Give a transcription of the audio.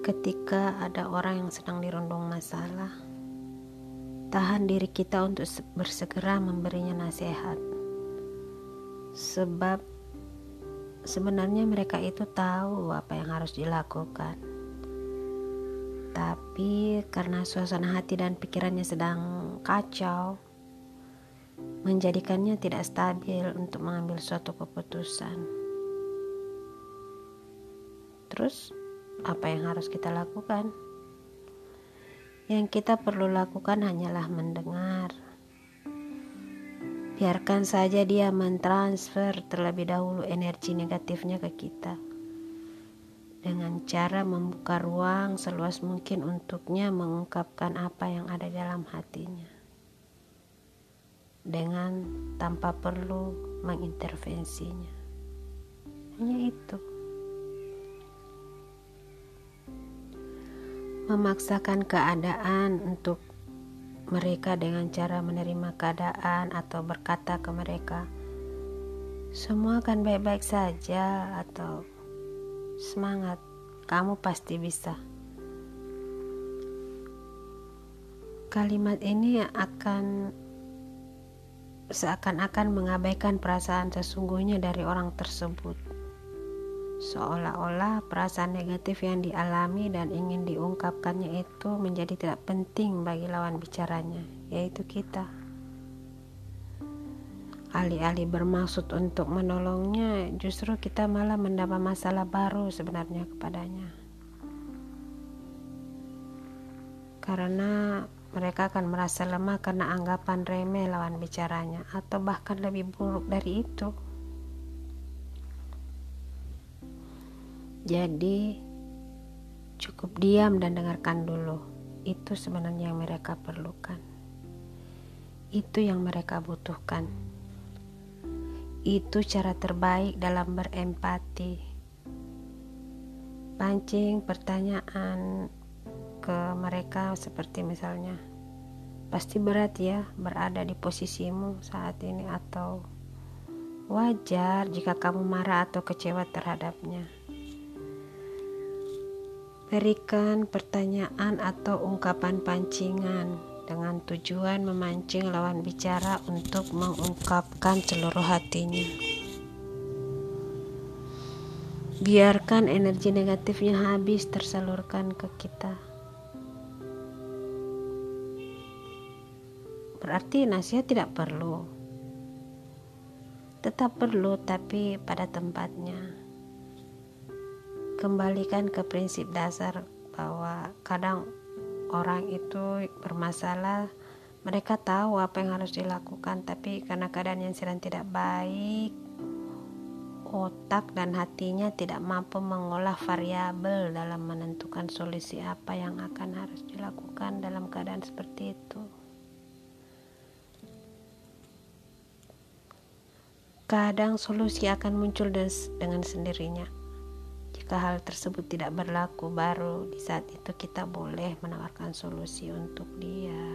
ketika ada orang yang sedang dirundung masalah, tahan diri kita untuk bersegera memberinya nasihat. Sebab sebenarnya mereka itu tahu apa yang harus dilakukan. Tapi karena suasana hati dan pikirannya sedang kacau, menjadikannya tidak stabil untuk mengambil suatu keputusan. Terus, apa yang harus kita lakukan? Yang kita perlu lakukan hanyalah mendengar. Biarkan saja dia mentransfer terlebih dahulu energi negatifnya ke kita. Dengan cara membuka ruang seluas mungkin untuknya mengungkapkan apa yang ada dalam hatinya. Dengan tanpa perlu mengintervensinya. Hanya itu. Memaksakan keadaan untuk mereka dengan cara menerima keadaan atau berkata ke mereka, "Semua akan baik-baik saja," atau "Semangat, kamu pasti bisa." Kalimat ini akan seakan-akan mengabaikan perasaan sesungguhnya dari orang tersebut seolah-olah perasaan negatif yang dialami dan ingin diungkapkannya itu menjadi tidak penting bagi lawan bicaranya, yaitu kita. Alih-alih bermaksud untuk menolongnya, justru kita malah mendapat masalah baru sebenarnya kepadanya. Karena mereka akan merasa lemah karena anggapan remeh lawan bicaranya, atau bahkan lebih buruk dari itu. Jadi, cukup diam dan dengarkan dulu. Itu sebenarnya yang mereka perlukan. Itu yang mereka butuhkan. Itu cara terbaik dalam berempati. Pancing pertanyaan ke mereka seperti misalnya, pasti berat ya berada di posisimu saat ini atau wajar jika kamu marah atau kecewa terhadapnya. Berikan pertanyaan atau ungkapan pancingan dengan tujuan memancing lawan bicara untuk mengungkapkan seluruh hatinya. Biarkan energi negatifnya habis tersalurkan ke kita. Berarti nasihat tidak perlu. Tetap perlu tapi pada tempatnya kembalikan ke prinsip dasar bahwa kadang orang itu bermasalah mereka tahu apa yang harus dilakukan tapi karena keadaan yang sedang tidak baik otak dan hatinya tidak mampu mengolah variabel dalam menentukan solusi apa yang akan harus dilakukan dalam keadaan seperti itu. Kadang solusi akan muncul dengan sendirinya jika hal tersebut tidak berlaku, baru di saat itu kita boleh menawarkan solusi untuk dia.